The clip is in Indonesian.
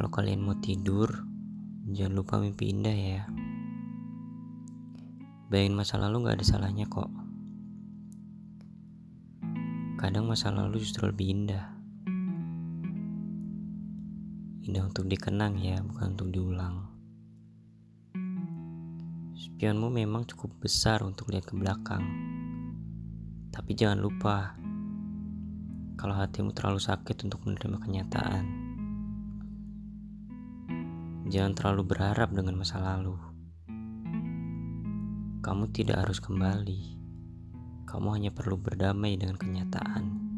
Kalau kalian mau tidur, jangan lupa mimpi indah ya. Bayangin masa lalu gak ada salahnya kok. Kadang masa lalu justru lebih indah. Indah untuk dikenang ya, bukan untuk diulang. Spionmu memang cukup besar untuk lihat ke belakang. Tapi jangan lupa, kalau hatimu terlalu sakit untuk menerima kenyataan Jangan terlalu berharap dengan masa lalu. Kamu tidak harus kembali. Kamu hanya perlu berdamai dengan kenyataan.